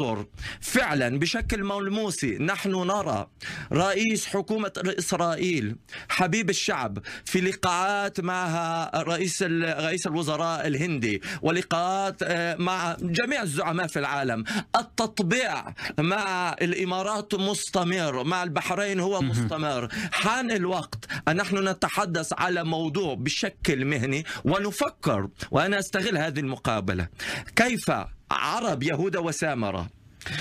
انظر. فعلا بشكل ملموس نحن نرى رئيس حكومة إسرائيل حبيب الشعب في لقاءات مع رئيس رئيس الوزراء الهندي ولقاءات آه، مع جميع الزعماء في العالم. التطبيع مع الإمارات مستمر مع البحرين هو مستمر. حان الوقت أن نحن نتحدث على موضوع بشكل مهني ونفكر وأنا أستغل هذه المقابلة. كيف عرب يهود وسامرة.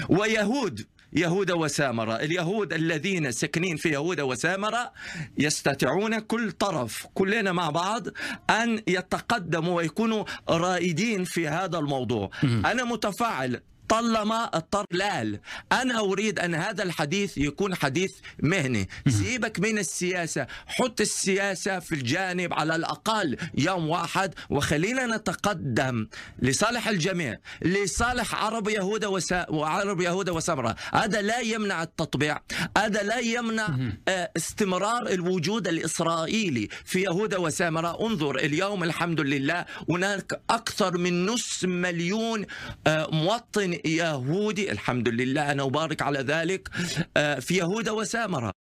ويهود يهود وسامرة. اليهود الذين ساكنين في يهود وسامرة يستطيعون كل طرف كلنا مع بعض أن يتقدموا ويكونوا رائدين في هذا الموضوع. أنا متفاعل طالما الطلال أنا أريد أن هذا الحديث يكون حديث مهني. سيبك من السياسة. حط السياسة في الجانب على الأقل يوم واحد وخلينا نتقدم لصالح الجميع لصالح عرب يهود وسا... وعرب يهود وسمرة. هذا لا يمنع التطبيع. هذا لا يمنع آه، استمرار الوجود الإسرائيلي في يهود وسامرة انظر اليوم الحمد لله هناك أكثر من نصف مليون آه، مواطن يهودي الحمد لله أنا أبارك على ذلك آه، في يهود وسامرة.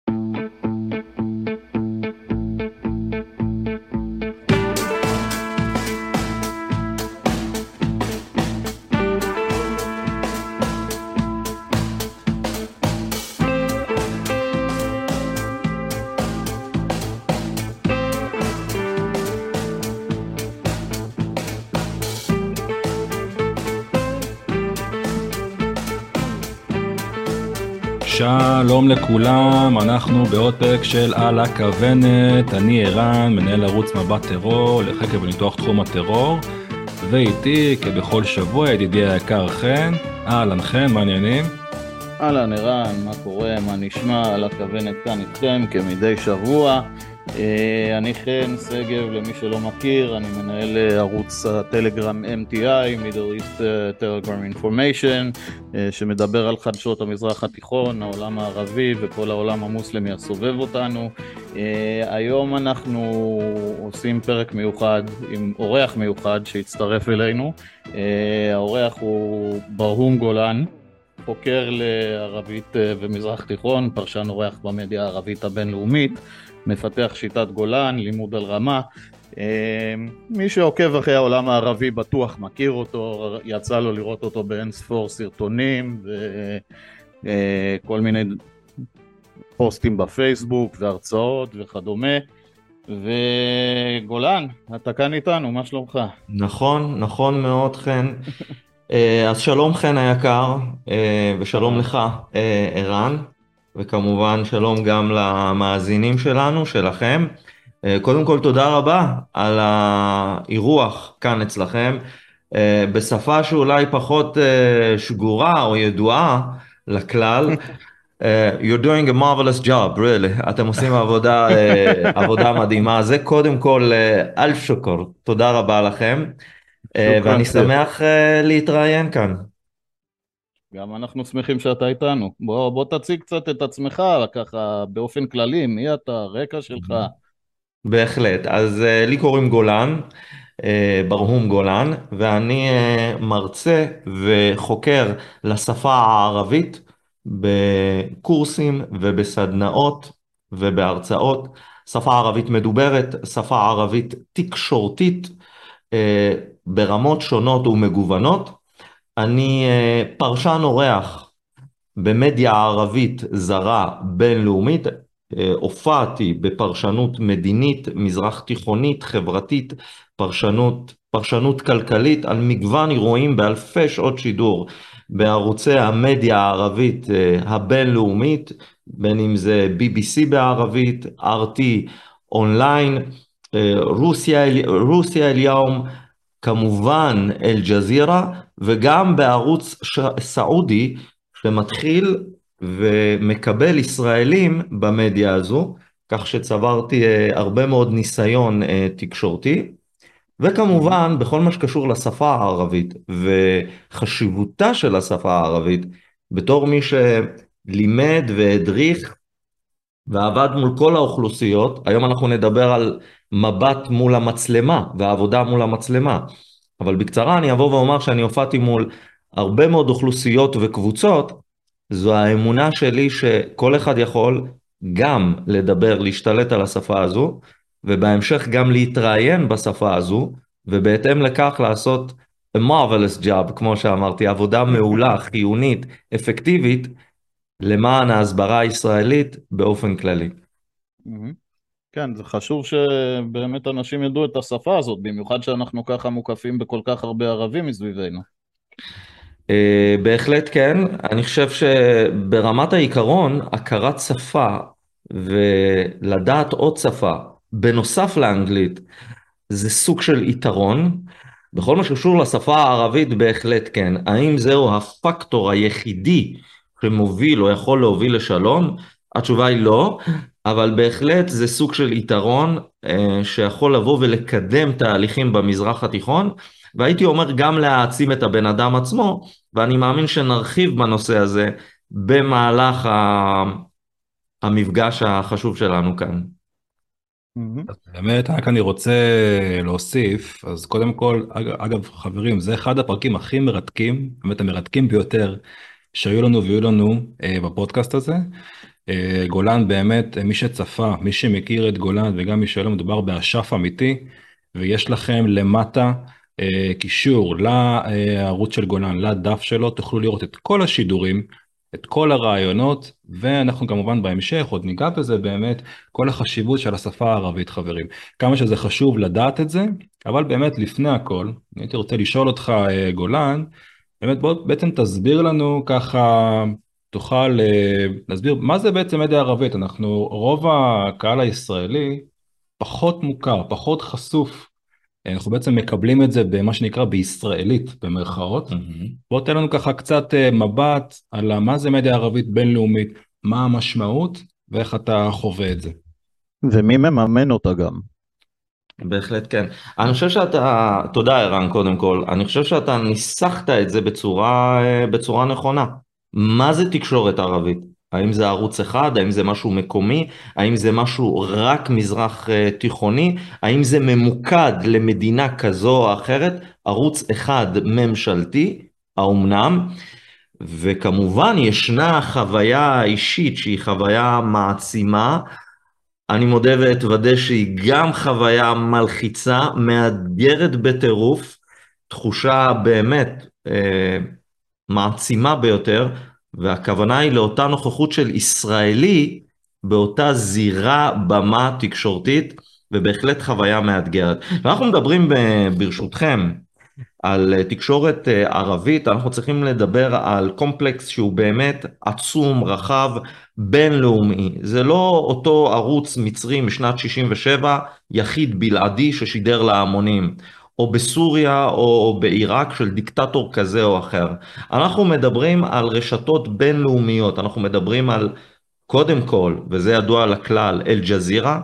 שלום לכולם, אנחנו בעותק של על הכוונת, אני ערן, מנהל ערוץ מבט טרור לחקר וניתוח תחום הטרור, ואיתי כבכל שבוע ידידי היקר חן, אהלן חן, מה העניינים? אהלן ערן, מה קורה, מה נשמע, על הכוונת כאן איתכם כמדי שבוע. אה, אני חן שגב, למי שלא מכיר, אני מנהל אה, ערוץ הטלגרם MTI, Middle East אה, Telegram Information, שמדבר על חדשות המזרח התיכון, העולם הערבי וכל העולם המוסלמי הסובב אותנו. היום אנחנו עושים פרק מיוחד עם אורח מיוחד שהצטרף אלינו. האורח הוא ברהום גולן. חוקר לערבית ומזרח תיכון, פרשן אורח במדיה הערבית הבינלאומית, מפתח שיטת גולן, לימוד על רמה. אה, מי שעוקב אחרי העולם הערבי בטוח מכיר אותו, יצא לו לראות אותו באין ספור סרטונים וכל אה, מיני פוסטים בפייסבוק והרצאות וכדומה. וגולן, אתה כאן איתנו, מה שלומך? נכון, נכון מאוד חן. אה, אז שלום חן היקר, ושלום לך ערן. וכמובן שלום גם למאזינים שלנו, שלכם. אה, קודם כל תודה רבה על האירוח כאן אצלכם, אה, בשפה שאולי פחות אה, שגורה או ידועה לכלל. you're doing a marvelous job, really. אתם עושים עבודה, עבודה מדהימה. זה קודם כל אלף שוקר, תודה רבה לכם. ואני שמח להתראיין כאן. גם אנחנו שמחים שאתה איתנו. בוא, בוא תציג קצת את עצמך, ככה באופן כללי, מי אתה, רקע שלך. בהחלט. אז uh, לי קוראים גולן, uh, ברהום גולן, ואני uh, מרצה וחוקר לשפה הערבית בקורסים ובסדנאות ובהרצאות. שפה ערבית מדוברת, שפה ערבית תקשורתית, uh, ברמות שונות ומגוונות. אני אה, פרשן אורח במדיה ערבית זרה בינלאומית, אה, הופעתי בפרשנות מדינית, מזרח תיכונית, חברתית, פרשנות, פרשנות כלכלית, על מגוון אירועים באלפי שעות שידור בערוצי המדיה הערבית אה, הבינלאומית, בין אם זה BBC בערבית, RT אונליין, רוסיה, רוסיה כמובן אל-ג'זירה, וגם בערוץ. סעודי שמתחיל ומקבל ישראלים במדיה הזו, כך שצברתי אה, הרבה מאוד ניסיון אה, תקשורתי. וכמובן, בכל מה שקשור לשפה הערבית וחשיבותה של השפה הערבית, בתור מי שלימד והדריך ועבד מול כל האוכלוסיות, היום אנחנו נדבר על מבט מול המצלמה ועבודה מול המצלמה. אבל בקצרה אני אבוא ואומר שאני הופעתי מול הרבה מאוד אוכלוסיות וקבוצות, זו האמונה שלי שכל אחד יכול גם לדבר, להשתלט על השפה הזו, ובהמשך גם להתראיין בשפה הזו, ובהתאם לכך לעשות a marvelous job, כמו שאמרתי, עבודה מעולה, חיונית, אפקטיבית, למען ההסברה הישראלית באופן כללי. כן, זה חשוב שבאמת אנשים ידעו את השפה הזאת, במיוחד שאנחנו ככה מוקפים בכל כך הרבה ערבים מסביבנו. אה, בהחלט כן, אני חושב שברמת העיקרון, הכרת שפה ולדעת עוד שפה, בנוסף לאנגלית, זה סוג של יתרון. בכל מה שקשור לשפה הערבית בהחלט כן. האם זהו הפקטור היחידי שמוביל או יכול להוביל לשלום? התשובה היא לא, אבל בהחלט זה סוג של יתרון אה, שיכול לבוא ולקדם תהליכים במזרח התיכון, והייתי אומר גם להעצים את הבן אדם עצמו, ואני מאמין שנרחיב בנושא הזה במהלך המפגש החשוב שלנו כאן. באמת, רק אני רוצה להוסיף, אז קודם כל, אגב, חברים, זה אחד הפרקים הכי מרתקים, באמת המרתקים ביותר שהיו לנו ויהיו לנו אה, בפודקאסט הזה. אה, גולן באמת, מי שצפה, מי שמכיר את גולן וגם מי שלא מדובר באשף אמיתי, ויש לכם למטה אה, קישור לערוץ של גולן, לדף שלו, תוכלו לראות את כל השידורים, את כל הרעיונות, ואנחנו כמובן בהמשך עוד ניגע בזה באמת, כל החשיבות של השפה הערבית חברים. כמה שזה חשוב לדעת את זה, אבל באמת לפני הכל, אני הייתי רוצה לשאול אותך אה, גולן, באמת בוא בעצם תסביר לנו ככה, תוכל אה, להסביר מה זה בעצם מדיה ערבית, אנחנו, רוב הקהל הישראלי פחות מוכר, פחות חשוף אנחנו בעצם מקבלים את זה במה שנקרא בישראלית במרכאות. Mm-hmm. בוא תן לנו ככה קצת אה, מבט על מה זה מדיה ערבית בינלאומית, מה המשמעות ואיך אתה חווה את זה. ומי מממן אותה גם. בהחלט כן. אני חושב שאתה, תודה ערן קודם כל, אני חושב שאתה ניסחת את זה בצורה, אה, בצורה נכונה. מה זה תקשורת ערבית? האם זה ערוץ אחד? האם זה משהו מקומי? האם זה משהו רק מזרח אה, תיכוני? האם זה ממוקד למדינה כזו או אחרת? ערוץ אחד ממשלתי, האומנם? וכמובן ישנה חוויה אישית שהיא חוויה מעצימה. אני מודה ואתוודה שהיא גם חוויה מלחיצה, מאתגרת בטירוף, תחושה באמת אה, מעצימה ביותר. והכוונה היא לאותה נוכחות של ישראלי באותה זירה במה תקשורתית, ובהחלט חוויה מאתגרת. אנחנו מדברים ברשותכם על תקשורת אה, ערבית, אנחנו צריכים לדבר על קומפלקס שהוא באמת עצום, רחב, בינלאומי. זה לא אותו ערוץ מצרי משנת 67, יחיד בלעדי ששידר להמונים. או בסוריה או בעיראק של דיקטטור כזה או אחר. אנחנו מדברים על רשתות בינלאומיות, אנחנו מדברים על, קודם כל, וזה ידוע לכלל, אל-ג'זירה,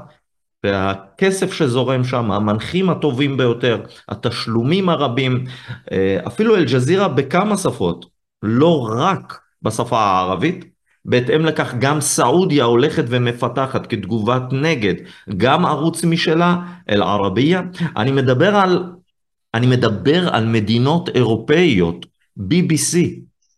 והכסף שזורם שם, המנחים הטובים ביותר, התשלומים הרבים, אה, אפילו אל-ג'זירה בכמה שפות, לא רק בשפה הערבית, בהתאם לכך גם סעודיה הולכת ומפתחת כתגובת נגד גם ערוץ משלה, אל-ערבייה. אני אני מדבר על מדינות אירופאיות, BBC.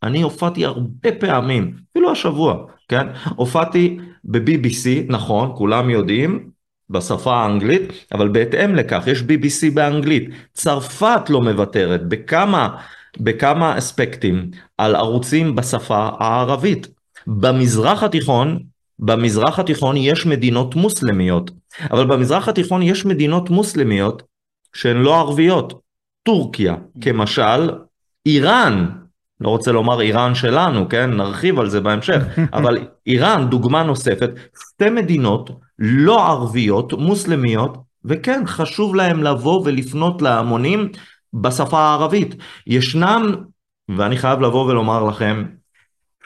אני הופעתי הרבה פעמים, אפילו השבוע, כן? הופעתי ב-BBC, נכון, כולם יודעים, בשפה האנגלית, אבל בהתאם לכך יש BBC באנגלית. צרפת לא מוותרת בכמה, בכמה אספקטים על ערוצים בשפה הערבית. במזרח התיכון, במזרח התיכון יש מדינות מוסלמיות, אבל במזרח התיכון יש מדינות מוסלמיות שהן לא ערביות. טורקיה כמשל, איראן, לא רוצה לומר איראן שלנו, כן? נרחיב על זה בהמשך, אבל איראן, דוגמה נוספת, שתי מדינות לא ערביות, מוסלמיות, וכן, חשוב להם לבוא ולפנות להמונים בשפה הערבית. ישנם, ואני חייב לבוא ולומר לכם,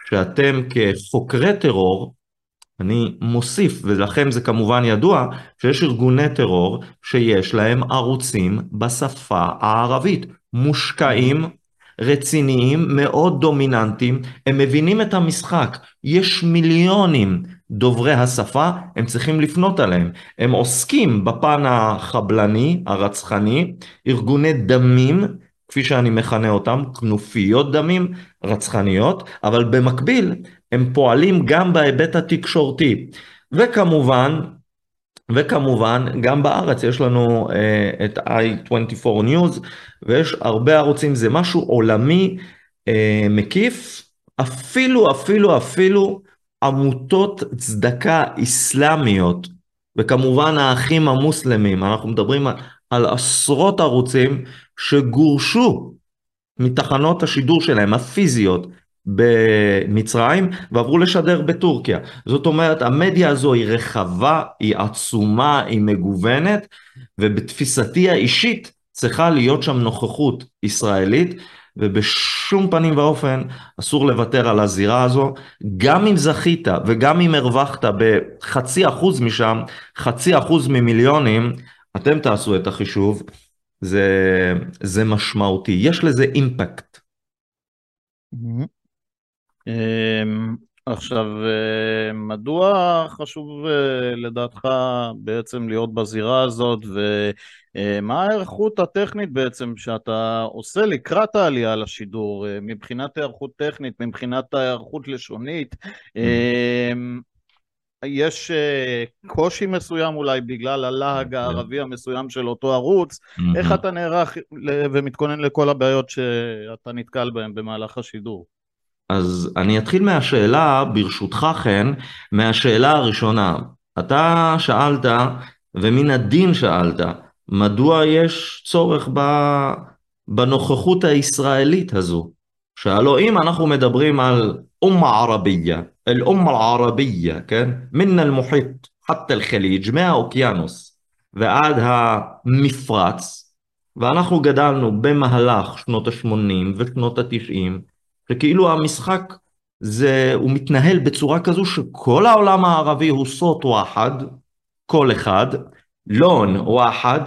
שאתם כחוקרי טרור, אני מוסיף, ולכם זה כמובן ידוע, שיש ארגוני טרור שיש להם ערוצים בשפה הערבית, מושקעים, רציניים, מאוד דומיננטיים, הם מבינים את המשחק, יש מיליונים דוברי השפה, הם צריכים לפנות עליהם, הם עוסקים בפן החבלני, הרצחני, ארגוני דמים, כפי שאני מכנה אותם, כנופיות דמים רצחניות, אבל במקביל הם פועלים גם בהיבט התקשורתי. וכמובן, וכמובן, גם בארץ יש לנו uh, את i24 News, ויש הרבה ערוצים, זה משהו עולמי uh, מקיף, אפילו, אפילו, אפילו עמותות צדקה אסלאמיות, וכמובן האחים המוסלמים, אנחנו מדברים על, על עשרות ערוצים שגורשו מתחנות השידור שלהם, הפיזיות, במצרים ועברו לשדר בטורקיה. זאת אומרת, המדיה הזו היא רחבה, היא עצומה, היא מגוונת, ובתפיסתי האישית צריכה להיות שם נוכחות ישראלית, ובשום פנים ואופן אסור לוותר על הזירה הזו. גם אם זכית וגם אם הרווחת בחצי אחוז משם, חצי אחוז ממיליונים, אתם תעשו את החישוב, זה, זה משמעותי, יש לזה אימפקט. Mm-hmm. אמ, עכשיו, אה, מדוע חשוב אה, לדעתך בעצם להיות בזירה הזאת, ומה ההיערכות הטכנית בעצם שאתה עושה לקראת העלייה לשידור, אה, מבחינת היערכות טכנית, מבחינת היערכות לשונית? אמ, יש קושי מסוים אולי בגלל הלהג הערבי המסוים של אותו ערוץ, איך אתה נערך ומתכונן לכל הבעיות שאתה נתקל בהן במהלך השידור? אז אני אתחיל מהשאלה, ברשותך חן, מהשאלה הראשונה. אתה שאלת, ומן הדין שאלת, מדוע יש צורך ב... בנוכחות הישראלית הזו? שהלוא אם אנחנו מדברים על אומה ערבייה, אל-אומה הערבייה, כן? מן אל-מוחיט, חתא אל-חליג', מהאוקיינוס ועד המפרץ, ואנחנו גדלנו במהלך שנות ה-80 ושנות ה-90, שכאילו המשחק זה, הוא מתנהל בצורה כזו שכל העולם הערבי הוא סוט וואחד, כל אחד, לון וואחד,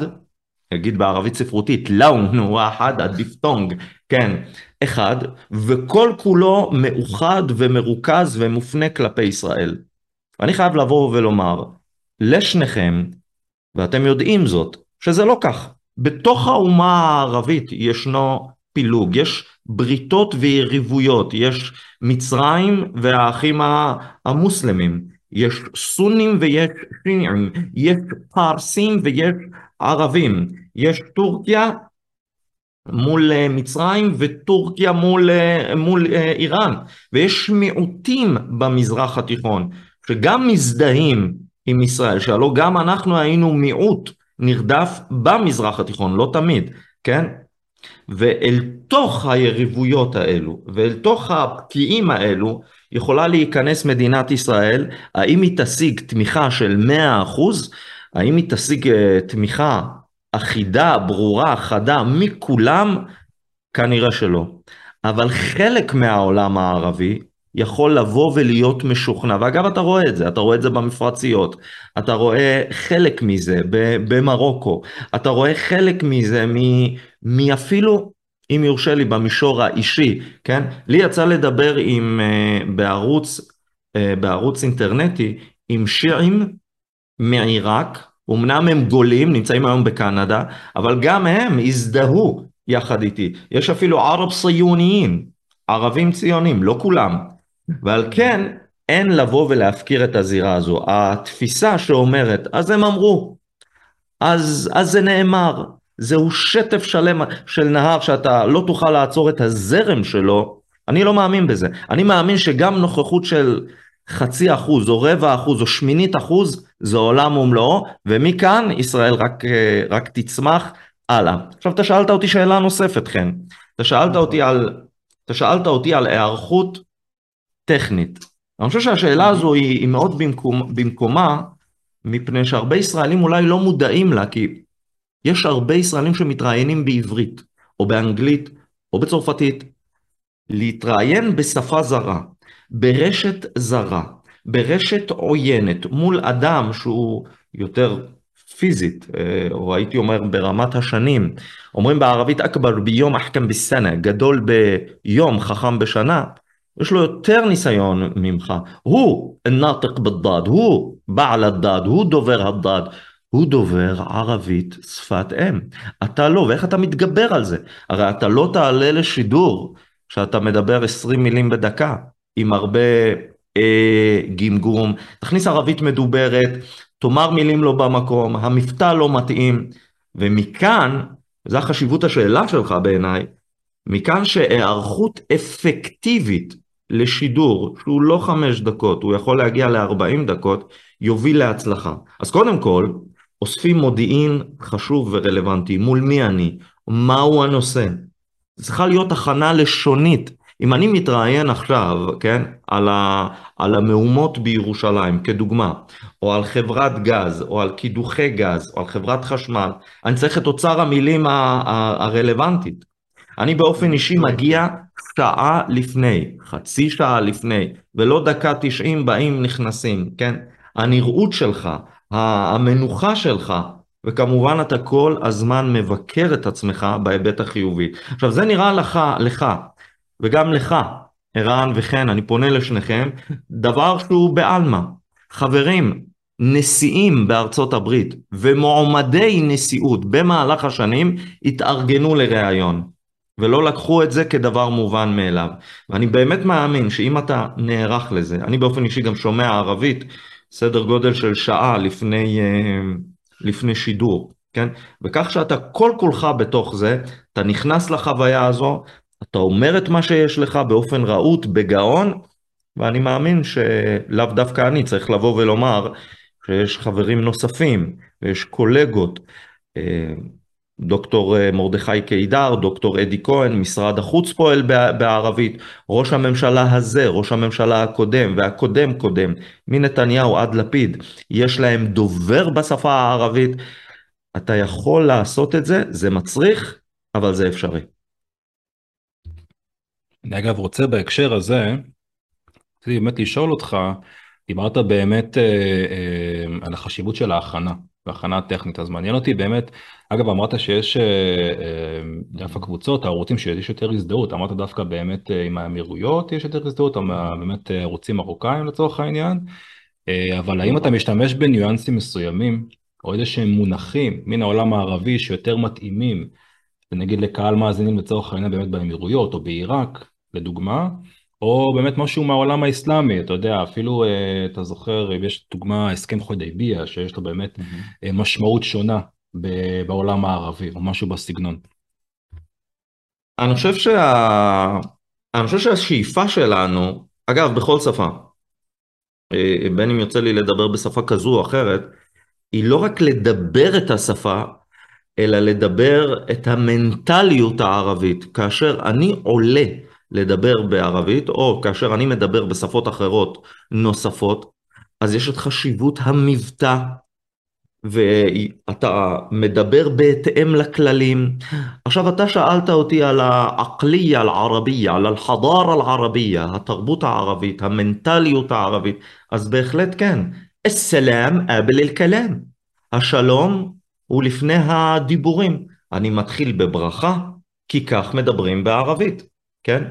נגיד בערבית ספרותית, לאון וואחד, הדיפטונג, כן, אחד, וכל כולו מאוחד ומרוכז ומופנה כלפי ישראל. ואני חייב לבוא ולומר, לשניכם, ואתם יודעים זאת, שזה לא כך. בתוך האומה הערבית ישנו פילוג, יש בריתות ויריבויות, יש מצרים והאחים המוסלמים, יש סונים ויש שיעים, יש פרסים ויש ערבים, יש טורקיה מול אה, מצרים וטורקיה מול, אה, מול אה, איראן, ויש מיעוטים במזרח התיכון שגם מזדהים עם ישראל, שהלוא גם אנחנו היינו מיעוט נרדף במזרח התיכון, לא תמיד, כן? ואל תוך היריבויות האלו ואל תוך הבקיעים האלו יכולה להיכנס מדינת ישראל, האם היא תשיג תמיכה של 100%, האם היא תשיג אה, תמיכה אחידה, ברורה, חדה, מכולם? כנראה שלא. אבל חלק מהעולם הערבי יכול לבוא ולהיות משוכנע, ואגב אתה רואה את זה, אתה רואה את זה במפרציות, אתה רואה חלק מזה במרוקו, אתה רואה חלק מזה מאפילו, אם יורשה לי, במישור האישי, כן? לי יצא לדבר עם, אה, בערוץ, אה, בערוץ אינטרנטי עם שיעים מעיראק, אמנם הם גולים, נמצאים היום בקנדה, אבל גם הם הזדהו יחד איתי. יש אפילו ערב ציוניים, ערבים ציונים, לא כולם. ועל כן אין לבוא ולהפקיר את הזירה הזו. התפיסה שאומרת, אז הם אמרו, אז, אז זה נאמר, זהו שטף שלם של נהר שאתה לא תוכל לעצור את הזרם שלו, אני לא מאמין בזה. אני מאמין שגם נוכחות של חצי אחוז או רבע אחוז או שמינית אחוז זה עולם ומלואו, ומכאן ישראל רק, רק תצמח הלאה. עכשיו אתה שאלת אותי שאלה נוספת, חן. אתה שאלת אותי על, אתה שאלת אותי על היערכות טכנית. אני חושב שהשאלה הזו היא, היא מאוד במקום, במקומה, מפני שהרבה ישראלים אולי לא מודעים לה, כי יש הרבה ישראלים שמתראיינים בעברית, או באנגלית, או בצרפתית. להתראיין בשפה זרה, ברשת זרה, ברשת עוינת, מול אדם שהוא יותר פיזית, אה, או הייתי אומר ברמת השנים. אומרים בערבית אכבר ביום אחכם בסנה, גדול ביום, חכם בשנה. יש לו יותר ניסיון ממך. הוא נאטק בדד, הוא בעל הדד, הוא דובר הדד, הוא דובר ערבית שפת אם. אתה לא, ואיך אתה מתגבר על זה? הרי אתה לא תעלה לשידור שאתה מדבר 20 מילים בדקה, עם הרבה אה, גמגום, תכניס ערבית מדוברת, תאמר מילים לא במקום, המבטא לא מתאים, ומכאן, זו החשיבות השאלה שלך בעיניי, מכאן שהיערכות אפקטיבית לשידור, שהוא לא חמש דקות, הוא יכול להגיע ל-40 דקות, יוביל להצלחה. אז קודם כל, אוספים מודיעין חשוב ורלוונטי, מול מי אני, מהו הנושא. צריכה להיות הכנה לשונית. אם אני מתראיין עכשיו, כן, על, ה, על המהומות בירושלים, כדוגמה, או על חברת גז, או על קידוחי גז, או על חברת חשמל, אני צריך את אוצר המילים הרלוונטית. אני באופן אישי מגיע שעה לפני, חצי שעה לפני, ולא דקה תשעים באים נכנסים, כן? הנראות שלך, המנוחה שלך, וכמובן אתה כל הזמן מבקר את עצמך בהיבט החיובי. עכשיו זה נראה לך, לך, וגם לך, ערן וחן, אני פונה לשניכם, דבר שהוא בעלמא. חברים, נשיאים בארצות הברית ומועמדי נשיאות במהלך השנים התארגנו לראיון. ולא לקחו את זה כדבר מובן מאליו. ואני באמת מאמין שאם אתה נערך לזה, אני באופן אישי גם שומע ערבית, סדר גודל של שעה לפני, אה, לפני שידור, כן? וכך שאתה כל כולך בתוך זה, אתה נכנס לחוויה הזו, אתה אומר את מה שיש לך באופן רהוט, בגאון, ואני מאמין שלאו דווקא אני צריך לבוא ולומר שיש חברים נוספים ויש קולגות. דוקטור אה, מרדכי קידר, דוקטור אדי כהן, משרד החוץ פועל בערבית, ראש הממשלה הזה, ראש הממשלה הקודם והקודם קודם, מנתניהו עד לפיד, יש להם דובר בשפה הערבית. אתה יכול לעשות את זה, זה מצריך, אבל זה אפשרי. אני אגב רוצה בהקשר הזה, רציתי באמת לשאול אותך, דיברת באמת אה, אה, על החשיבות של ההכנה. והכנה טכנית, אז מעניין אותי באמת, אגב אמרת שיש אה, אה, דווקא קבוצות, הערוצים שיש יותר הזדהות, אמרת דווקא באמת אה, עם האמירויות יש יותר הזדהות, או באמת ערוצים מרוקאים לצורך העניין, אבל האם אתה משתמש בניואנסים מסוימים, או איזה שהם מונחים מן העולם הערבי שיותר מתאימים, נגיד לקהל מאזינים לצורך העניין באמת באמירויות או בעיראק, לדוגמה, או באמת משהו מהעולם האסלאמי, אתה יודע, אפילו אה, אתה זוכר, יש דוגמה, הסכם חודייביה, שיש לו באמת mm-hmm. משמעות שונה בעולם הערבי, או משהו בסגנון. אני חושב, שה... אני חושב שהשאיפה שלנו, אגב, בכל שפה, אה, בין אם יוצא לי לדבר בשפה כזו או אחרת, היא לא רק לדבר את השפה, אלא לדבר את המנטליות הערבית. כאשר אני עולה לדבר בערבית, או כאשר אני מדבר בשפות אחרות נוספות, אז יש את חשיבות המבטא, ואתה מדבר בהתאם לכללים. עכשיו אתה שאלת אותי על העקליה אל-ערבייה, על אל-חדארה אל-ערבייה, התרבות הערבית, המנטליות הערבית, אז בהחלט כן. א-סלאם אבל אל-כלאם. השלום הוא לפני הדיבורים. אני מתחיל בברכה, כי כך מדברים בערבית. כן?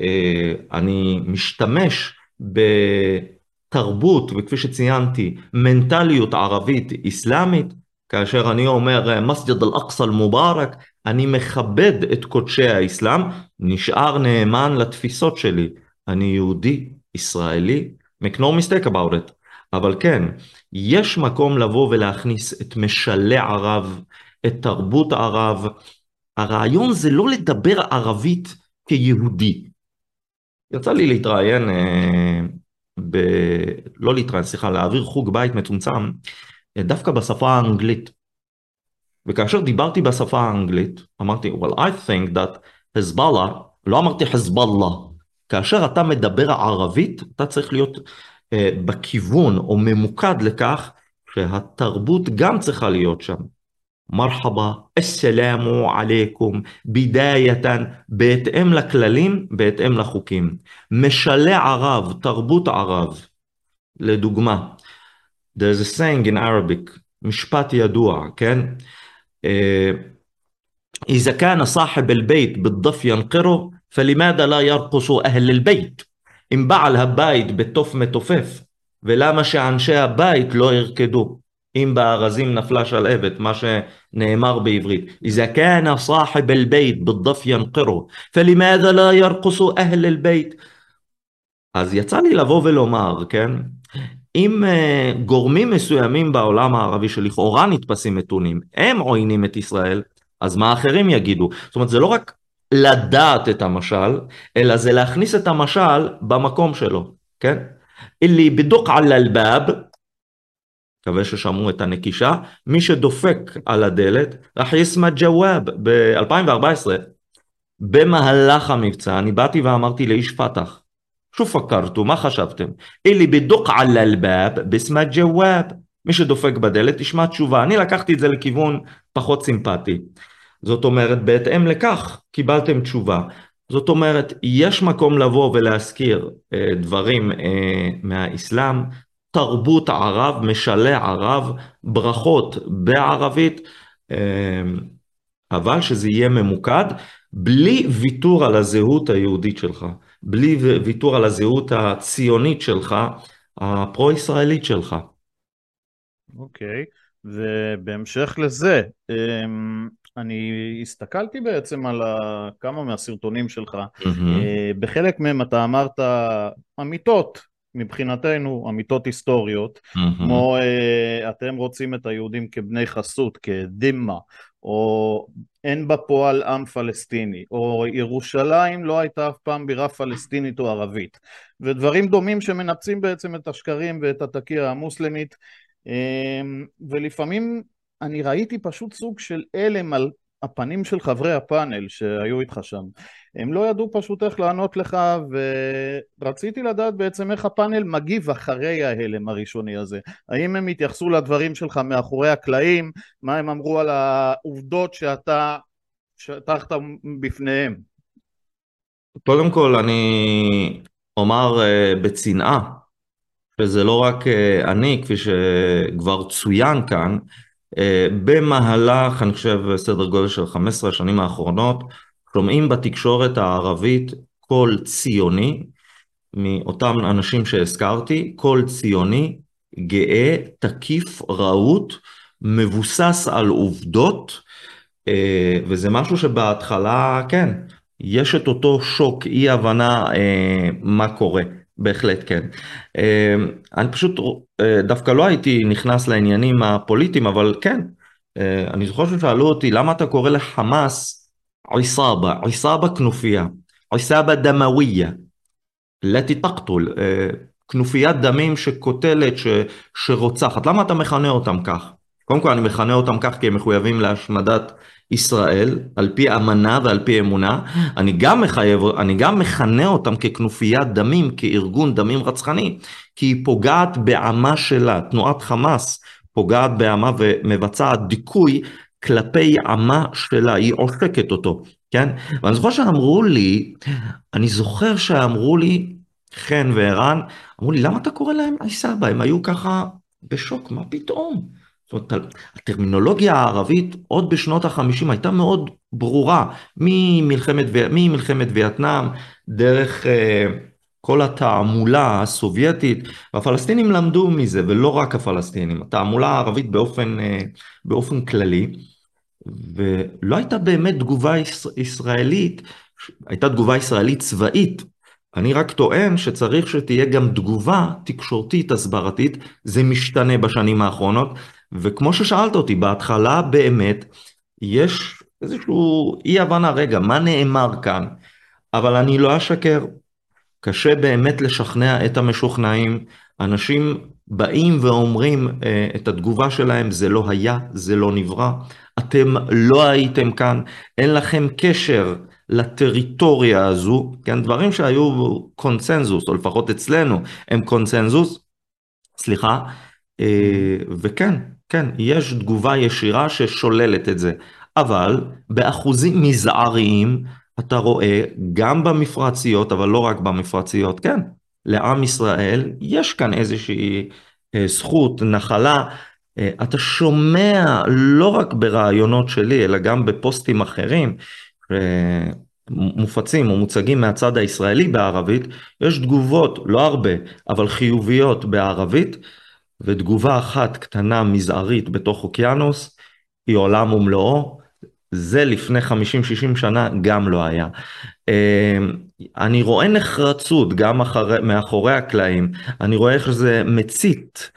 אה, אני משתמש בתרבות, וכפי שציינתי, מנטליות ערבית אסלאמית, כאשר אני אומר מסג'ד אל-אקצא אל-מובארק, אני מכבד את קודשי האסלאם, נשאר נאמן לתפיסות שלי. אני יהודי, ישראלי, make no mistake about it. אבל כן, יש מקום לבוא ולהכניס את משלי ערב, את תרבות ערב. הרעיון זה לא לדבר ערבית כיהודי. יצא לי להתראיין, אה, ב... לא להתראיין, סליחה, להעביר חוג בית מצומצם, אה, דווקא בשפה האנגלית. וכאשר דיברתי בשפה האנגלית, אמרתי, well, I think that חזבאללה, לא אמרתי חזבאללה, כאשר אתה מדבר ערבית, אתה צריך להיות אה, בכיוון או ממוקד לכך שהתרבות גם צריכה להיות שם. מרחבה, א-סלאמו עליכום, בידאייתן, בהתאם לכללים, בהתאם לחוקים. משלה ערב, תרבות ערב. לדוגמה, there's a saying in Arabic, משפט ידוע, כן? إذا كان صاحب البيت بالضف ينقره فلماذا لا يرقص أهل البيت אם בעל הבית בתוף מתופף ולמה שאנשי הבית לא ירקדו אם בארזים נפלה שלהבת, מה שנאמר בעברית. إذا كان صاحب البيت بالضف ينقره, فلماذا لا يرقص أهل البيت? אז יצא לי לבוא ולומר, כן? אם uh, גורמים מסוימים בעולם הערבי שלכאורה נתפסים מתונים, הם עוינים את ישראל, אז מה אחרים יגידו? זאת אומרת, זה לא רק לדעת את המשל, אלא זה להכניס את המשל במקום שלו, כן? אלי בדוק על אלבאב, מקווה ששמעו את הנקישה, מי שדופק על הדלת, רח יסמא ג'וואב, ב-2014, במהלך המבצע, אני באתי ואמרתי לאיש פת"ח, שו פקרתו, מה חשבתם? אלי בדוק על אלבאב, בסמא ג'וואב, מי שדופק בדלת תשמע תשובה, אני לקחתי את זה לכיוון פחות סימפטי. זאת אומרת, בהתאם לכך קיבלתם תשובה. זאת אומרת, יש מקום לבוא ולהזכיר אה, דברים אה, מהאסלאם, תרבות ערב, משלי ערב, ברכות בערבית, אה, אבל שזה יהיה ממוקד, בלי ויתור על הזהות היהודית שלך, בלי ויתור על הזהות הציונית שלך, הפרו-ישראלית שלך. אוקיי, okay. ובהמשך לזה, אני הסתכלתי בעצם על כמה מהסרטונים שלך, mm-hmm. בחלק מהם אתה אמרת אמיתות מבחינתנו, אמיתות היסטוריות, mm-hmm. כמו אה, אתם רוצים את היהודים כבני חסות, כדימה, או אין בפועל עם פלסטיני, או ירושלים לא הייתה אף פעם בירה פלסטינית או ערבית, ודברים דומים שמנפצים בעצם את השקרים ואת התקיע המוסלמית, ולפעמים אני ראיתי פשוט סוג של הלם על הפנים של חברי הפאנל שהיו איתך שם. הם לא ידעו פשוט איך לענות לך, ורציתי לדעת בעצם איך הפאנל מגיב אחרי ההלם הראשוני הזה. האם הם התייחסו לדברים שלך מאחורי הקלעים? מה הם אמרו על העובדות שאתה שטחת בפניהם? קודם כל אני אומר uh, בצנעה, שזה לא רק uh, אני, כפי שכבר צוין כאן, אה, במהלך, אני חושב, סדר גודל של 15 השנים האחרונות, שומעים בתקשורת הערבית קול ציוני, מאותם אנשים שהזכרתי, קול ציוני, גאה, תקיף, רהוט, מבוסס על עובדות, אה, וזה משהו שבהתחלה, כן, יש את אותו שוק, אי הבנה אה, מה קורה. בהחלט כן. אמ, אני פשוט אה, דווקא לא הייתי נכנס לעניינים הפוליטיים, אבל כן, אה, אני זוכר ששאלו אותי למה אתה קורא לחמאס עיסאבה, עיסאבה כנופיה, עיסאבה דמוויה, לטי תקטול, אה, כנופיית דמים שקוטלת, ש, שרוצחת, למה אתה מכנה אותם כך? קודם כל אני מכנה אותם כך כי הם מחויבים להשמדת ישראל, על פי אמנה ועל פי אמונה, אני גם מחייב, אני גם מכנה אותם ככנופיית דמים, כארגון דמים רצחני, כי היא פוגעת בעמה שלה, תנועת חמאס פוגעת בעמה ומבצעת דיכוי כלפי עמה שלה, היא עושקת אותו, כן? ואני זוכר שאמרו לי, אני זוכר שאמרו לי, חן וערן, אמרו לי, למה אתה קורא להם עיסאבא? הם היו ככה בשוק, מה פתאום? זאת אומרת, הטרמינולוגיה הערבית עוד בשנות החמישים הייתה מאוד ברורה, ממלחמת, ממלחמת וייטנאם, דרך uh, כל התעמולה הסובייטית, והפלסטינים למדו מזה, ולא רק הפלסטינים, התעמולה הערבית באופן, uh, באופן כללי, ולא הייתה באמת תגובה ישראלית, הייתה תגובה ישראלית צבאית, אני רק טוען שצריך שתהיה גם תגובה תקשורתית הסברתית, זה משתנה בשנים האחרונות, וכמו ששאלת אותי, בהתחלה באמת יש איזשהו אי הבנה, רגע, מה נאמר כאן? אבל אני לא אשקר, קשה באמת לשכנע את המשוכנעים. אנשים באים ואומרים אה, את התגובה שלהם, זה לא היה, זה לא נברא, אתם לא הייתם כאן, אין לכם קשר לטריטוריה הזו, כן, דברים שהיו קונצנזוס, או לפחות אצלנו הם קונצנזוס, סליחה, אה, וכן, כן, יש תגובה ישירה ששוללת את זה, אבל באחוזים מזעריים אתה רואה גם במפרציות, אבל לא רק במפרציות, כן, לעם ישראל יש כאן איזושהי אה, זכות, נחלה, אה, אתה שומע לא רק ברעיונות שלי, אלא גם בפוסטים אחרים, מופצים או מוצגים מהצד הישראלי בערבית, יש תגובות, לא הרבה, אבל חיוביות בערבית, ותגובה אחת קטנה מזערית בתוך אוקיינוס היא עולם ומלואו. זה לפני 50-60 שנה גם לא היה. אמ, אני רואה נחרצות גם אחרי, מאחורי הקלעים, אני רואה איך זה מצית,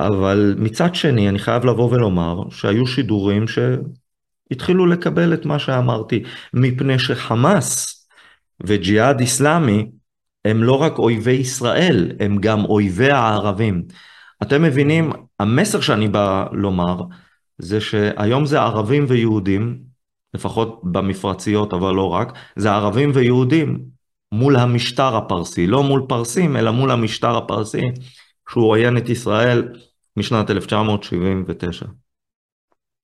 אבל מצד שני אני חייב לבוא ולומר שהיו שידורים שהתחילו לקבל את מה שאמרתי, מפני שחמאס וג'יהאד איסלאמי הם לא רק אויבי ישראל, הם גם אויבי הערבים. אתם מבינים, המסר שאני בא לומר, זה שהיום זה ערבים ויהודים, לפחות במפרציות, אבל לא רק, זה ערבים ויהודים מול המשטר הפרסי, לא מול פרסים, אלא מול המשטר הפרסי, שהוא עוין את ישראל משנת 1979.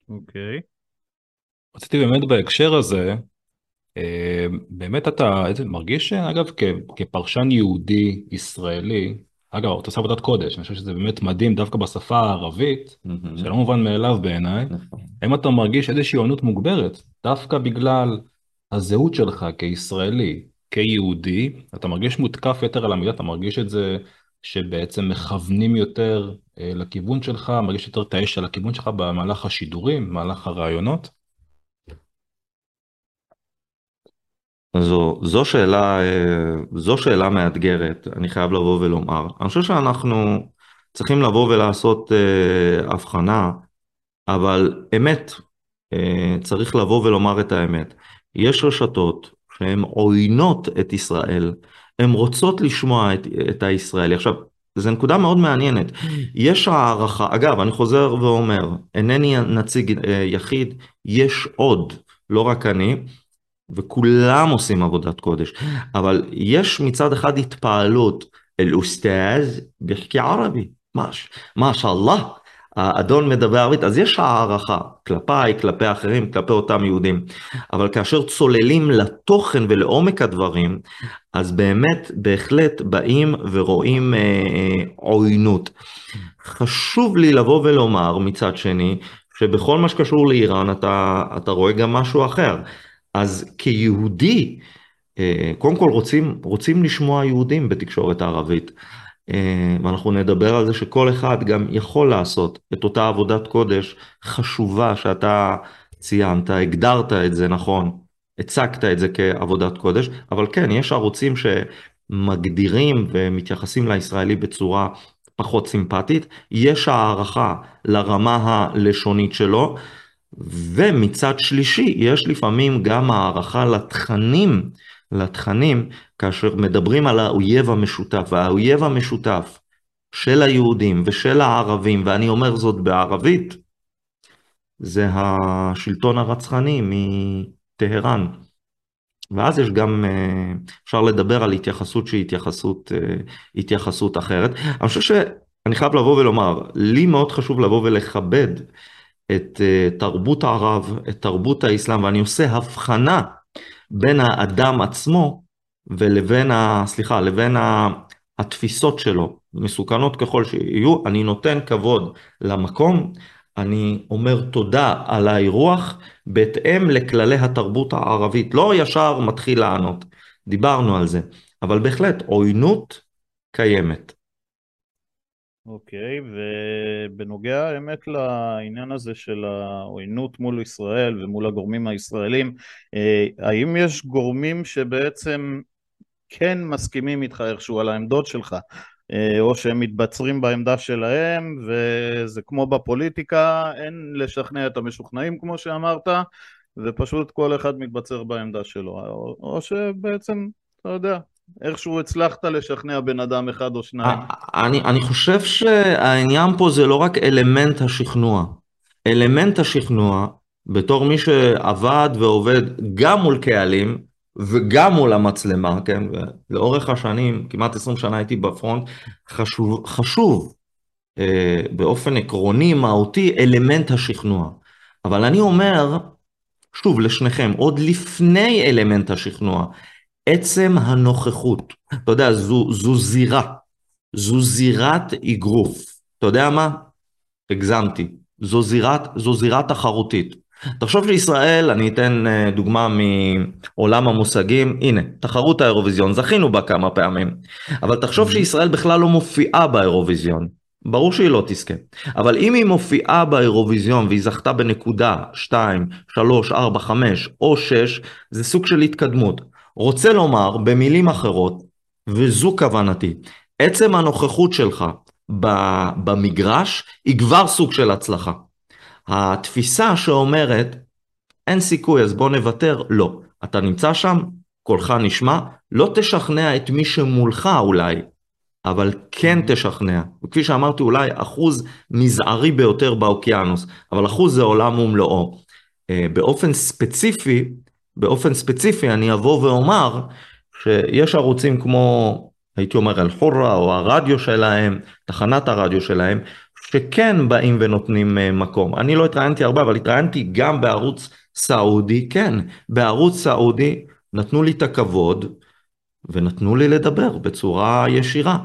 אוקיי. Okay. רציתי באמת בהקשר הזה, אה, באמת אתה מרגיש, אגב, כפרשן יהודי ישראלי, אגב, אתה עושה עבודת קודש, אני חושב שזה באמת מדהים דווקא בשפה הערבית, שלא מובן מאליו בעיניי. נכון. האם אתה מרגיש איזושהי עונות מוגברת, דווקא בגלל הזהות שלך כישראלי, כיהודי, אתה מרגיש מותקף יותר על המילה, אתה מרגיש את זה שבעצם מכוונים יותר אה, לכיוון שלך, מרגיש יותר את האש על הכיוון שלך במהלך השידורים, במהלך הראיונות? זו, זו שאלה, אה, זו שאלה מאתגרת, אני חייב לבוא ולומר. אני חושב שאנחנו צריכים לבוא ולעשות אה, הבחנה, אבל אמת, אה, צריך לבוא ולומר את האמת. יש רשתות שהן עוינות את ישראל, הן רוצות לשמוע את, את הישראלי. עכשיו, זו נקודה מאוד מעניינת. יש הערכה, אגב, אני חוזר ואומר, אינני נציג אה, יחיד, יש עוד, לא רק אני, וכולם עושים עבודת קודש, אבל יש מצד אחד התפעלות, אל-אוסטאז בחכי ערבי, מאשאללה, האדון מדבר ערבית, אז יש הערכה כלפיי, כלפי אחרים, כלפי אותם יהודים, אבל כאשר צוללים לתוכן ולעומק הדברים, אז באמת, בהחלט באים ורואים אה, אה. חשוב לי לבוא ולומר מצד שני, שבכל מה שקשור לאיראן אתה, אתה רואה גם משהו אחר. אז כיהודי, אה, קודם כל רוצים, רוצים לשמוע יהודים בתקשורת הערבית. אה, ואנחנו נדבר על זה שכל אחד גם יכול לעשות את אותה עבודת קודש חשובה שאתה ציינת, הגדרת את זה נכון, הצגת את זה כעבודת קודש, אבל כן, יש ערוצים שמגדירים ומתייחסים לישראלי בצורה פחות סימפטית, יש הערכה לרמה הלשונית שלו, ומצד שלישי, יש לפעמים גם הערכה לתכנים, לתכנים, כאשר מדברים על האויב המשותף, והאויב המשותף של היהודים ושל הערבים, ואני אומר זאת בערבית, זה השלטון הרצחני מטהרן. ואז יש גם, אה, אפשר לדבר על התייחסות שהיא התייחסות, אה, התייחסות אחרת. אני חושב שאני חייב לבוא ולומר, לי מאוד חשוב לבוא ולכבד את אה, תרבות ערב, את תרבות האסלאם, ואני עושה הבחנה בין האדם עצמו ולבין, ה, סליחה, לבין ה, התפיסות שלו, מסוכנות ככל שיהיו, אני נותן כבוד למקום, אני אומר תודה על האירוח בהתאם לכללי התרבות הערבית, לא ישר מתחיל לענות, דיברנו על זה, אבל בהחלט עוינות קיימת. אוקיי, ובנוגע האמת לעניין הזה של העוינות מול ישראל ומול הגורמים הישראלים, אה, האם יש גורמים שבעצם כן מסכימים איתך איכשהו על העמדות שלך, אה, או שהם מתבצרים בעמדה שלהם, וזה כמו בפוליטיקה, אין לשכנע את המשוכנעים כמו שאמרת, ופשוט כל אחד מתבצר בעמדה שלו, או, שבעצם, אתה יודע, איכשהו הצלחת לשכנע בן אדם אחד או שניים. אני, אני חושב שהעניין פה זה לא רק אלמנט השכנוע. אלמנט השכנוע, בתור מי שעבד ועובד גם מול קהלים וגם מול המצלמה, כן, ולאורך השנים, כמעט 20 שנה הייתי בפרונט, חשוב, חשוב אה, באופן עקרוני, מהותי, אלמנט השכנוע. אבל אני אומר, שוב, לשניכם, עוד לפני אלמנט השכנוע, עצם הנוכחות, אתה יודע, זו, זו זירה, זו זירת אגרוף. אתה יודע מה? הגזמתי. זו זירת, זו זירה תחרותית. תחשוב שישראל, אני אתן אה, דוגמה מעולם המושגים, הנה, תחרות האירוויזיון, זכינו בה כמה פעמים, אבל תחשוב mm-hmm. שישראל בכלל לא מופיעה באירוויזיון. ברור שהיא לא תזכה. אבל אם היא מופיעה באירוויזיון והיא זכתה בנקודה 2, 3, 4, 5 או 6, זה סוג של התקדמות. רוצה לומר, במילים אחרות, וזו כוונתי, עצם הנוכחות שלך במגרש היא כבר סוג של הצלחה. התפיסה שאומרת, אין סיכוי אז בוא נוותר, לא. אתה נמצא שם, קולך נשמע, לא תשכנע את מי שמולך אולי, אבל כן תשכנע. וכפי שאמרתי, אולי אחוז מזערי ביותר באוקיינוס, אבל אחוז זה עולם ומלואו. אה, באופן ספציפי, באופן ספציפי אני אבוא ואומר שיש ערוצים כמו, הייתי אומר אל-חורה או הרדיו שלהם, תחנת הרדיו שלהם, שכן באים ונותנים אה, מקום. אני לא התראיינתי הרבה, אבל התראיינתי גם בערוץ סעודי, כן, בערוץ סעודי נתנו לי את הכבוד ונתנו לי לדבר בצורה ישירה.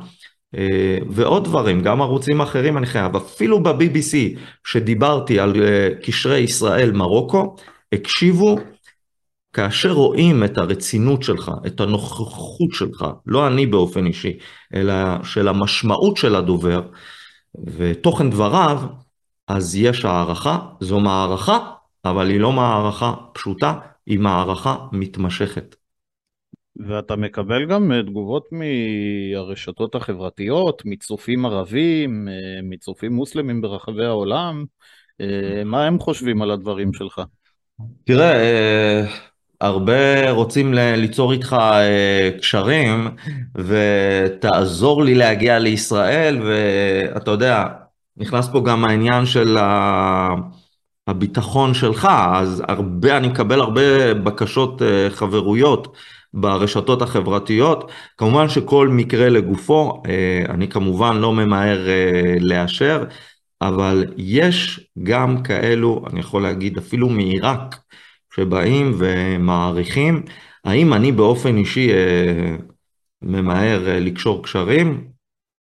אה, ועוד דברים, גם ערוצים אחרים אני חייב, אפילו ב-BBC שדיברתי על אה, קשרי ישראל-מרוקו, הקשיבו כאשר רואים את הרצינות שלך, את הנוכחות שלך, לא אני באופן אישי, אלא של המשמעות של הדובר ותוכן דבריו, אז יש הערכה, זו מערכה, אבל היא לא מערכה פשוטה, היא מערכה מתמשכת. ואתה מקבל גם אה, תגובות מהרשתות החברתיות, מצופים ערבים, אה, מצופים מוסלמים ברחבי העולם, אה, מה הם חושבים על הדברים שלך? תראה, הרבה רוצים ליצור איתך קשרים, ותעזור לי להגיע לישראל, ואתה יודע, נכנס פה גם העניין של הביטחון שלך, אז הרבה, אני מקבל הרבה בקשות חברויות. ברשתות החברתיות. כמובן שכל מקרה לגופו, אה, אני כמובן לא ממהר אה, לאשר, אבל יש גם כאלו, אני יכול להגיד אפילו מעיראק, שבאים ומעריכים, האם אני באופן אישי אה, ממהר לקשור קשרים?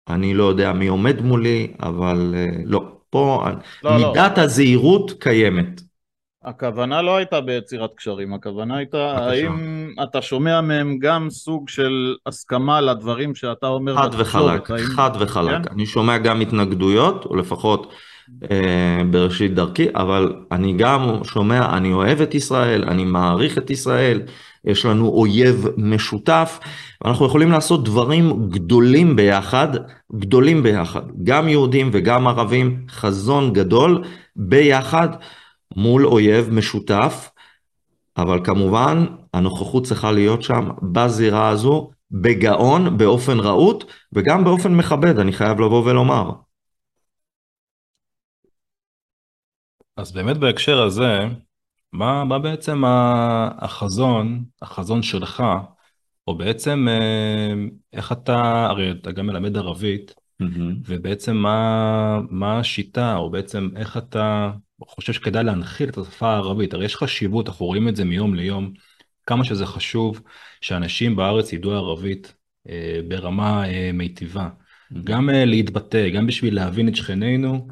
אני לא יודע מי עומד מולי, אבל לא. פה לא, לא. מידת לא. הזהירות קיימת. הכוונה לא הייתה ביצירת קשרים, הכוונה הייתה האם אתה שומע מהם גם סוג של הסכמה לדברים שאתה אומר חד וחלק. חד וחלק. כן? אני שומע גם התנגדויות, או לפחות אה, בראשית דרכי, אבל אני גם שומע, אני אוהב את ישראל, אני מעריך את ישראל, יש לנו אויב משותף, ואנחנו יכולים לעשות דברים גדולים ביחד, גדולים ביחד, גם יהודים וגם ערבים, חזון גדול ביחד. מול אויב משותף, אבל כמובן הנוכחות צריכה להיות שם בזירה הזו, בגאון, באופן רהוט וגם באופן מכבד, אני חייב לבוא ולומר. אז באמת בהקשר הזה, מה, מה בעצם החזון, החזון שלך, או בעצם אה, איך אתה, הרי אתה גם מלמד ערבית, mm-hmm. ובעצם מה, מה השיטה, או בעצם איך אתה חושב שכדאי להנחיל את השפה הערבית, הרי יש חשיבות, אנחנו רואים את זה מיום ליום, כמה שזה חשוב שאנשים בארץ ידעו ערבית אה, ברמה אה, מיטיבה. גם אה, להתבטא, גם בשביל להבין את שכנינו,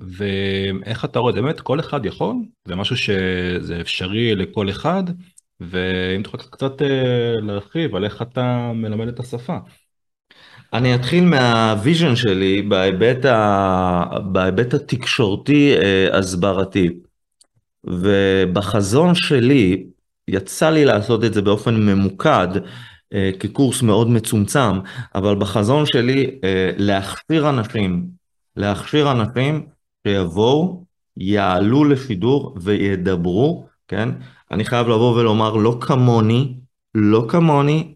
ואיך אתה רואה, באמת כל אחד יכול, זה משהו שזה אפשרי לכל אחד, ואם תוכל קצת אה, להרחיב על איך אתה מלמד את השפה. אני אתחיל מהוויז'ן שלי בהיבט, ה... בהיבט התקשורתי אה, הסברתי. ובחזון שלי, יצא לי לעשות את זה באופן ממוקד, כקורס מאוד מצומצם, אבל בחזון שלי אה, להכשיר אנשים, להכשיר אנשים שיבואו, יעלו לשידור וידברו, כן? אני חייב לבוא ולומר, לא כמוני, לא כמוני,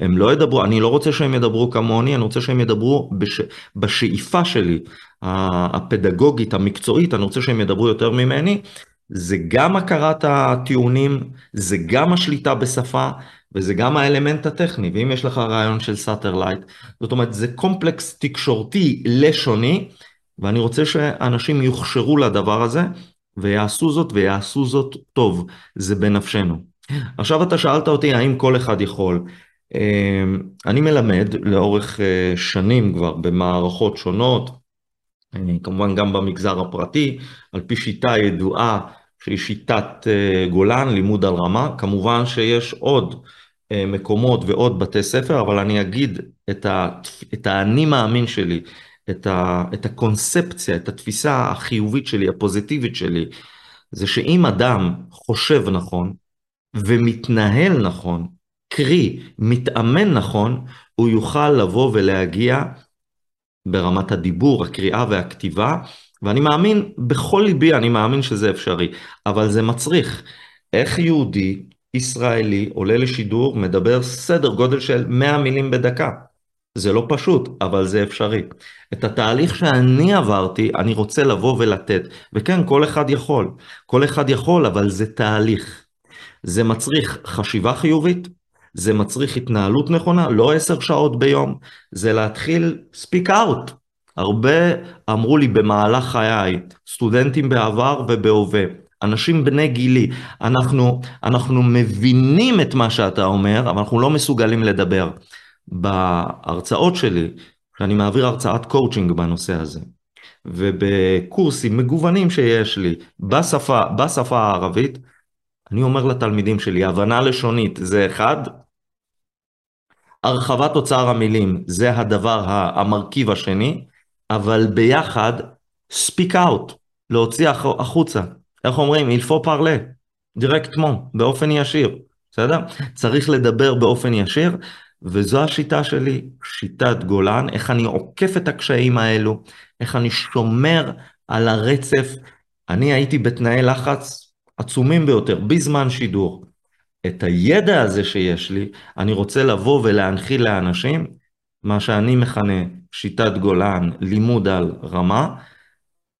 הם לא ידברו, אני לא רוצה שהם ידברו כמוני, אני רוצה שהם ידברו בש, בשאיפה שלי, הפדגוגית, המקצועית, אני רוצה שהם ידברו יותר ממני. זה גם הכרת הטיעונים, זה גם השליטה בשפה, וזה גם האלמנט הטכני. ואם יש לך ראיון של satellite, זאת אומרת, זה קומפלקס תקשורתי לשוני, ואני רוצה שאנשים יוכשרו לדבר הזה, ויעשו זאת, ויעשו זאת טוב. זה בנפשנו. עכשיו אתה שאלת אותי האם כל אחד יכול. אמ, אני מלמד לאורך אה, שנים כבר במערכות שונות, אה, כמובן גם במגזר הפרטי, על פי שיטה ידועה שהיא שיטת אה, גולן, לימוד על רמה. כמובן שיש עוד מקומות ועוד בתי ספר, אבל אני אגיד את, ה, את האני מאמין שלי, את, ה, את הקונספציה, את התפיסה החיובית שלי, הפוזיטיבית שלי, זה שאם אדם חושב נכון ומתנהל נכון, קרי, מתאמן נכון, הוא יוכל לבוא ולהגיע ברמת הדיבור, הקריאה והכתיבה, ואני מאמין, בכל ליבי אני מאמין שזה אפשרי, אבל זה מצריך איך יהודי, ישראלי, עולה לשידור, מדבר סדר גודל של 100 מילים בדקה. זה לא פשוט, אבל זה אפשרי. את התהליך שאני עברתי, אני רוצה לבוא ולתת. וכן, כל אחד יכול. כל אחד יכול, אבל זה תהליך. זה מצריך חשיבה חיובית, זה מצריך התנהלות נכונה, לא עשר שעות ביום, זה להתחיל speak out. הרבה אמרו לי במהלך חיי, סטודנטים בעבר ובהווה, אנשים בני גילי, אנחנו, אנחנו מבינים את מה שאתה אומר, אבל אנחנו לא מסוגלים לדבר. בהרצאות שלי, שאני מעביר הרצאת קואוצ'ינג בנושא הזה, ובקורסים מגוונים שיש לי בשפה, בשפה הערבית, אני אומר לתלמידים שלי, הבנה לשונית זה אחד, הרחבת אוצר המילים זה הדבר, המרכיב השני, אבל ביחד, speak out, להוציא החוצה. איך אומרים? il faut parler, דירקטמון, באופן ישיר, בסדר? צריך לדבר באופן ישיר, וזו השיטה שלי, שיטת גולן, איך אני עוקף את הקשיים האלו, איך אני שומר על הרצף. אני הייתי בתנאי לחץ עצומים ביותר, בזמן שידור. את הידע הזה שיש לי, אני רוצה לבוא ולהנחיל לאנשים, מה שאני מכנה שיטת גולן, לימוד על רמה,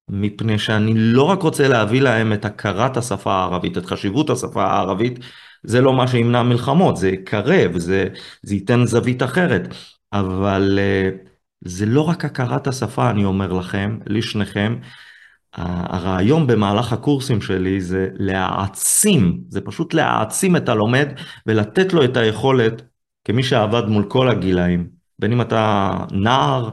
מפני שאני לא רק רוצה להביא להם את הכרת השפה הערבית, את חשיבות השפה הערבית, זה לא מה שימנע מלחמות, זה יקרב, זה, זה ייתן זווית אחרת, אבל אה, זה לא רק הכרת השפה, אני אומר לכם, לשניכם, הרעיון במהלך הקורסים שלי זה להעצים, זה פשוט להעצים את הלומד ולתת לו את היכולת, כמי שעבד מול כל הגילאים, בין אם אתה נער,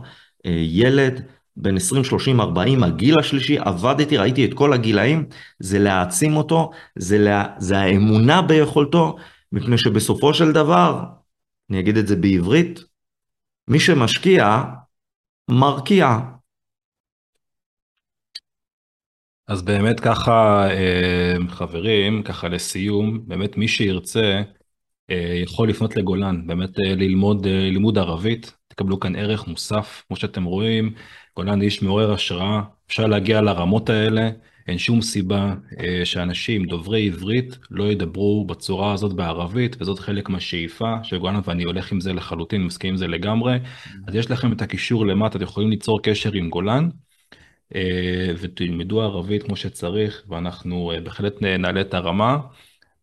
אה, ילד, בין 20, 30, 40, הגיל השלישי, עבדתי, ראיתי את כל הגילאים, זה להעצים אותו, זה, לה, זה האמונה ביכולתו, מפני שבסופו של דבר, אני אגיד את זה בעברית, מי שמשקיע, מרקיע. אז באמת ככה, אה, חברים, ככה לסיום, באמת מי שירצה יכול לפנות לגולן, באמת אה, ללמוד לימוד ערבית, תקבלו כאן ערך מוסף, כמו שאתם רואים, גולן איש מעורר השראה, אפשר להגיע לרמות האלה, אין שום סיבה שאנשים דוברי עברית לא ידברו בצורה הזאת בערבית, וזאת חלק מהשאיפה של גולן, ואני הולך עם זה לחלוטין, מסכים עם זה לגמרי. אז יש לכם את הקישור למטה, אתם יכולים ליצור קשר עם גולן. אה, ותלמדו ערבית כמו שצריך, ואנחנו אה, בהחלט נעלה את הרמה.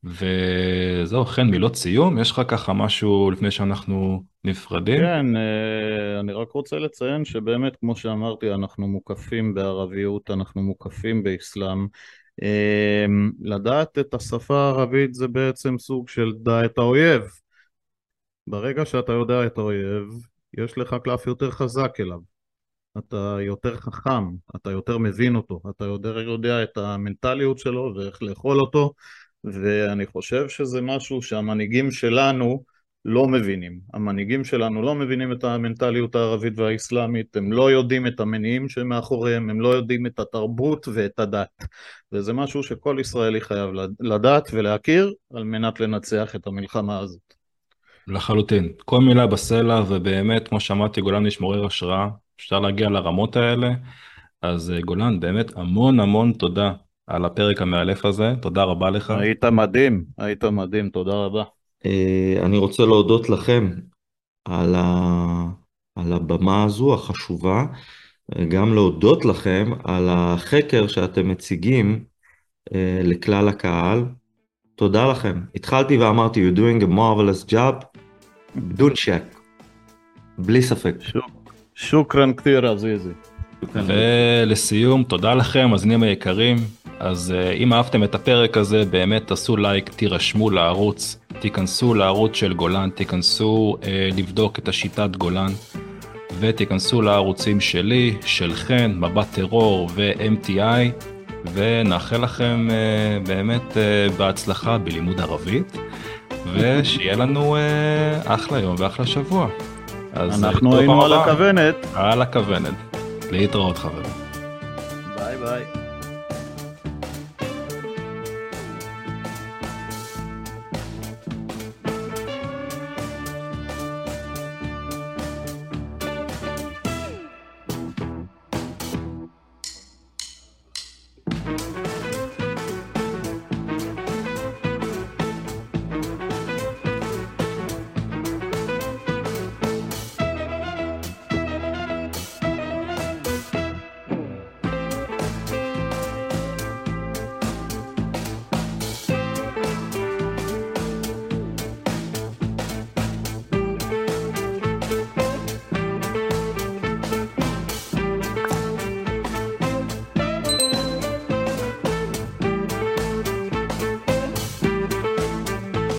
וזהו, חן, מילות סיום, יש לך ככה משהו לפני שאנחנו נפרדים? כן, אה, אני רק רוצה לציין שבאמת, כמו שאמרתי, אנחנו מוקפים בערביות, אנחנו מוקפים באסלאם. לדעת את השפה הערבית זה בעצם סוג של דע את האויב. ברגע שאתה יודע את האויב, יש לך קלף יותר חזק אליו. אתה יותר חכם, אתה יותר מבין אותו, אתה יותר יודע את המנטליות שלו ואיך לאכול אותו, ואני חושב שזה משהו שהמנהיגים שלנו לא מבינים. המנהיגים שלנו לא מבינים את המנטליות הערבית והאסלאמית, הם לא יודעים את המניעים שמאחוריהם, הם לא יודעים את התרבות ואת הדת. וזה משהו שכל ישראלי חייב לדעת ולהכיר על מנת לנצח את המלחמה הזאת. לחלוטין. כל מילה בסלע, ובאמת, כמו שאמרתי, גולן יש מעורר השראה. אפשר להגיע לרמות האלה. אז אה, גולן, באמת המון המון תודה על הפרק המאלף הזה, תודה רבה לך. היית מדהים, היית מדהים, תודה רבה. אה, אני רוצה להודות לכם על, ה... על הבמה הזו החשובה, גם להודות לכם על החקר שאתם מציגים אה, לכלל הקהל. תודה לכם. התחלתי ואמרתי, you're doing a marvelous job, בדון שק, בלי ספק. שוק. שוכרן כתיר עזיזי. ולסיום, תודה לכם, מאזינים היקרים. אז uh, אם אהבתם את הפרק הזה, באמת תעשו לייק, תירשמו לערוץ, תיכנסו לערוץ של גולן, תיכנסו uh, לבדוק את השיטת גולן, ותיכנסו לערוצים שלי, של חן, מבט טרור ו-MTI, ונאחל לכם uh, באמת uh, בהצלחה בלימוד ערבית, ושיהיה לנו uh, אחלה יום ואחלה שבוע. אנחנו היינו על הכוונת. על הכוונת. להתראות חברים. ביי ביי.